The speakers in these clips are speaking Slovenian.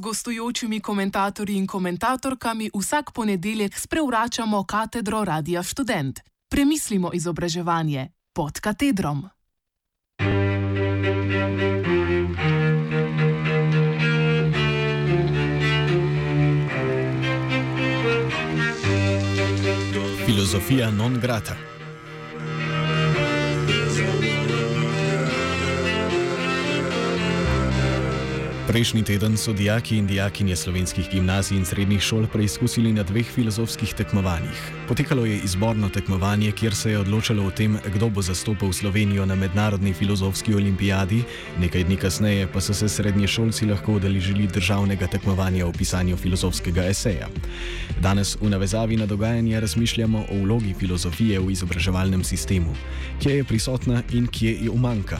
z gostujočimi komentatorji in komentatorkami vsak ponedeljek sprevračamo katedro Radia Student. Premislimo izobraževanje pod katedrom. Filozofija non grata. Prejšnji teden so dijaki in dijakinje slovenskih gimnazij in srednjih šol preizkusili na dveh filozofskih tekmovanjih. Potekalo je izborno tekmovanje, kjer se je odločalo o tem, kdo bo zastopal Slovenijo na mednarodni filozofski olimpijadi, nekaj dni kasneje pa so se srednje šolci lahko udeležili državnega tekmovanja o pisanju filozofskega eseja. Danes v navezavi na dogajanje razmišljamo o vlogi filozofije v izobraževalnem sistemu, kje je prisotna in kje je umanka.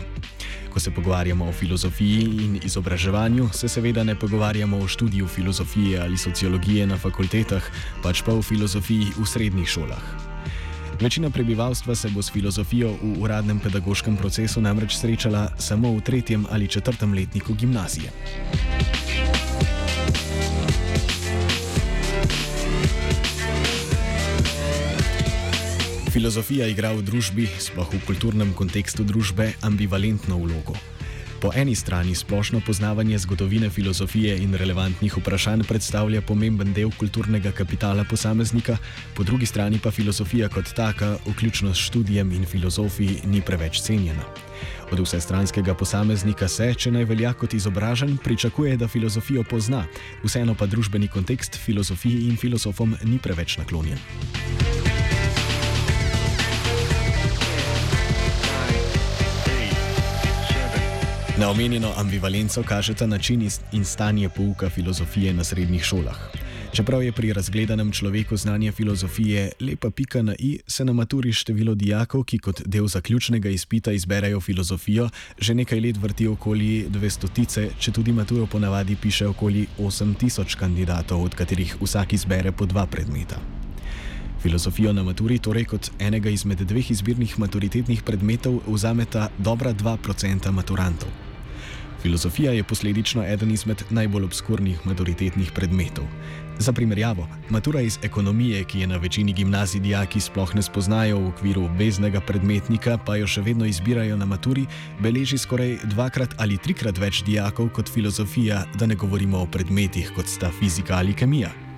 Ko se pogovarjamo o filozofiji in izobraževanju, se seveda ne pogovarjamo o študiju filozofije ali sociologije na fakultetah, pač pa o filozofiji v srednjih šolah. Večina prebivalstva se bo s filozofijo v uradnem pedagoškem procesu namreč srečala samo v tretjem ali četrtem letniku gimnazije. Filozofija igra v družbi, sploh v kulturnem kontekstu družbe, ambivalentno vlogo. Po eni strani splošno poznavanje zgodovine filozofije in relevantnih vprašanj predstavlja pomemben del kulturnega kapitala posameznika, po drugi strani pa filozofija kot taka, vključno s študijem in filozofiji, ni preveč cenjena. Od vsestranskega posameznika se, če naj velja kot izobražen, pričakuje, da filozofijo pozna, vseeno pa družbeni kontekst filozofiji in filozofom ni preveč naklonjen. Na omenjeno ambivalenco kažeta način in stanje pouka filozofije na srednjih šolah. Čeprav je pri razgledanem človeku znanje filozofije lepa pika na i, se na maturi število dijakov, ki kot del zaključnega izpita izberajo filozofijo, že nekaj let vrti okoli 200 tice, če tudi maturo ponavadi piše okoli 8000 kandidatov, od katerih vsak izbere po dva predmeta. Filozofijo na maturi torej kot enega izmed dveh izbirnih maturitetnih predmetov vzameta dobra 2% maturantov. Filozofija je posledično eden izmed najbolj obskurnih maturitetnih predmetov. Za primerjavo, matura iz ekonomije, ki je na večini gimnazij dijaki sploh ne spoznajo v okviru obveznega predmetnika, pa jo še vedno izbirajo na maturi, beleži skoraj dvakrat ali trikrat več dijakov kot filozofija, da ne govorimo o predmetih kot sta fizika ali kemija.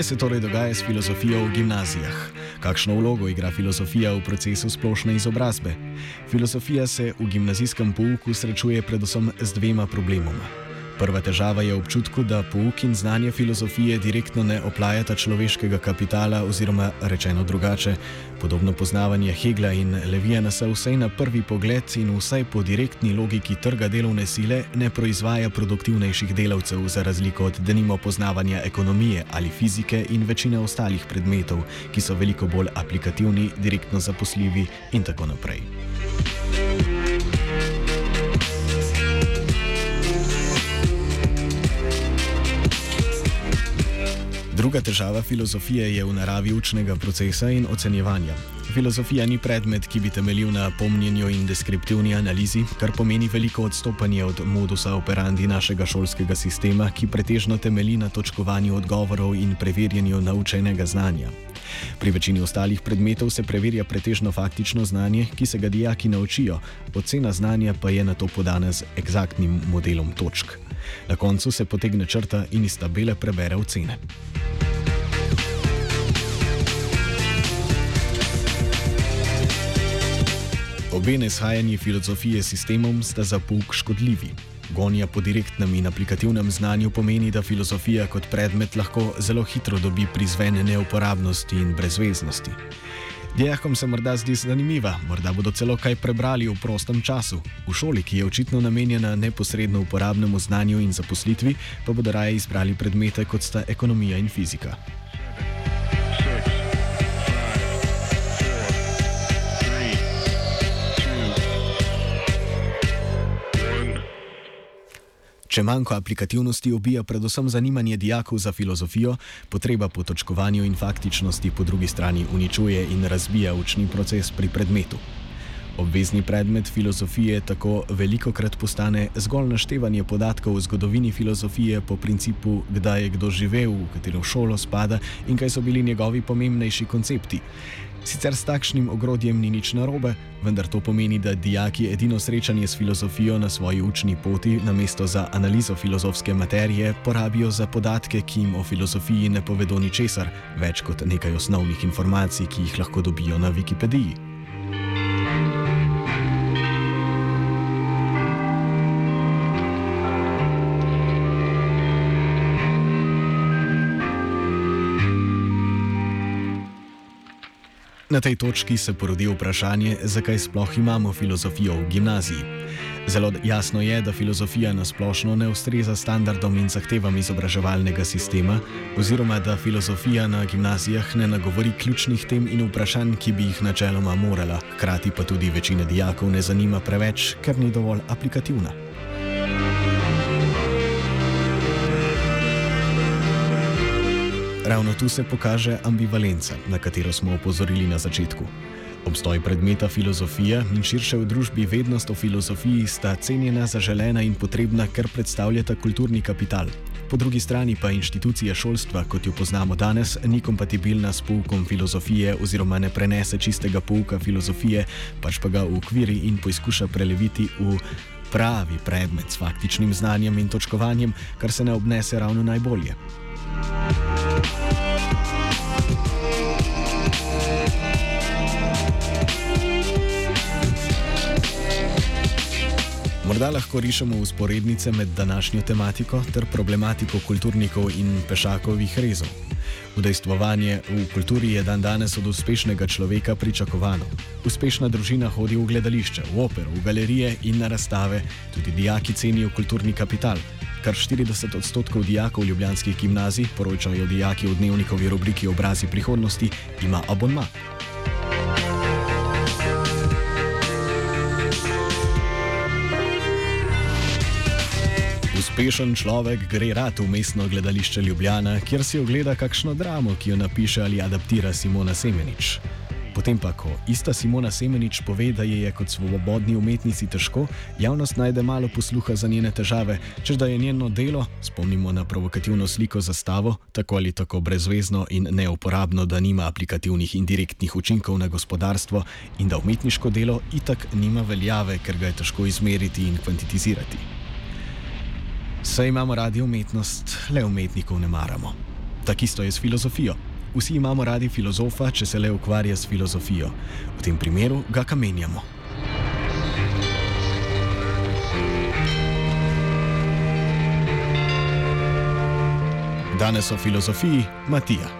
Kaj se torej dogaja s filozofijo v gimnazijah? Kakšno vlogo igra filozofija v procesu splošne izobrazbe? Filozofija se v gimnazijskem pouku srečuje predvsem z dvema problemoma. Prva težava je občutku, da pouk in znanje filozofije direktno ne oplajata človeškega kapitala, oziroma rečeno drugače, podobno poznavanje Hegla in Levijana se vsaj na prvi pogled in vsaj po direktni logiki trga delovne sile ne proizvaja produktivnejših delavcev, za razliko od denimo poznavanja ekonomije ali fizike in večine ostalih predmetov, ki so veliko bolj aplikativni, direktno zaposljivi in tako naprej. Druga težava filozofije je v naravi učnega procesa in ocenjevanja. Filozofija ni predmet, ki bi temeljil na pomnjenju in deskriptivni analizi, kar pomeni veliko odstopanje od modusa operandi našega šolskega sistema, ki pretežno temelji na točkovanju odgovorov in preverjanju naučenega znanja. Pri večini ostalih predmetov se preverja pretežno faktično znanje, ki se ga dijaki naučijo, ocena znanja pa je na to podana z eksaktnim modelom točk. Na koncu se potegne črta in iz tabele prebere ocene. Obe neshajanji filozofije s sistemom sta za pouk škodljivi. Gonja po direktnem in aplikativnem znanju pomeni, da filozofija kot predmet lahko zelo hitro dobi prizvene neuporabnosti in brezveznosti. Dijakom se morda zdi zanimiva, morda bodo celo kaj prebrali v prostem času. V šoli, ki je očitno namenjena neposredno uporabnemu znanju in zaposlitvi, pa bodo raje izbrali predmete kot sta ekonomija in fizika. Če manjko aplikativnosti ubija predvsem zanimanje dijakov za filozofijo, potreba po točkovanju in faktičnosti po drugi strani uničuje in razbija učni proces pri predmetu. Obvezni predmet filozofije tako veliko krat postane zgolj naštevanje podatkov o zgodovini filozofije po principu, kdaj je kdo živel, v katero šolo spada in kaj so bili njegovi pomembnejši koncepti. Sicer s takšnim ogrodjem ni nič narobe, vendar to pomeni, da dijaki edino srečanje s filozofijo na svoji učni poti, namesto za analizo filozofske materije, porabijo za podatke, ki jim o filozofiji ne povedo ničesar, več kot nekaj osnovnih informacij, ki jih lahko dobijo na Wikipediji. Na tej točki se porodi vprašanje, zakaj sploh imamo filozofijo v gimnaziji. Zelo jasno je, da filozofija na splošno ne ustreza standardom in zahtevam izobraževalnega sistema, oziroma da filozofija na gimnazijah ne nagovori ključnih tem in vprašanj, ki bi jih načeloma morala, hkrati pa tudi večina dijakov ne zanima preveč, ker ni dovolj aplikativna. Ravno tu se pokaže ambivalenca, na katero smo opozorili na začetku. Obstoj predmeta filozofija in širše v družbi vednost o filozofiji sta cenjena, zaželena in potrebna, ker predstavljata kulturni kapital. Po drugi strani pa inštitucija šolstva, kot jo poznamo danes, ni kompatibilna s poukom filozofije oziroma ne prenese čistega pouka filozofije, pač pa ga ukviri in poizkuša preleviti v pravi predmet s faktičnim znanjem in točkovanjem, kar se ne obnese ravno najbolje. Morda lahko rišemo usporednice med današnjo tematiko ter problematiko kulturnikov in pešakovih rezov. Udejstvovanje v kulturi je dan danes od uspešnega človeka pričakovano. Uspešna družina hodi v gledališče, v opero, v galerije in na razstave, tudi dijaki cenijo kulturni kapital. Kar 40 odstotkov dijakov ljubljanskih gimnazij, poročajo dijaki v dnevnikovi rubriki Obrazi prihodnosti, ima abonma. Uspešen človek gre rad v mestno gledališče Ljubljana, kjer si ogleda kakšno dramo, ki jo napiše ali adaptira Simona Semenič. Potem pa, ko ista Simona Semenič pove, da je kot svobodni umetnici težko, javnost najde malo posluha za njene težave, čež da je njeno delo, spomnimo na provokativno sliko za stavo, tako ali tako brezvezno in neuporabno, da nima aplikativnih in direktnih učinkov na gospodarstvo in da umetniško delo itak nima veljave, ker ga je težko izmeriti in kvantitizirati. Saj imamo radi umetnost, le umetnikov ne maramo. Tako isto je s filozofijo. Vsi imamo radi filozofa, če se le ukvarja s filozofijo. V tem primeru ga kamenjamo. Danes o filozofiji Matija.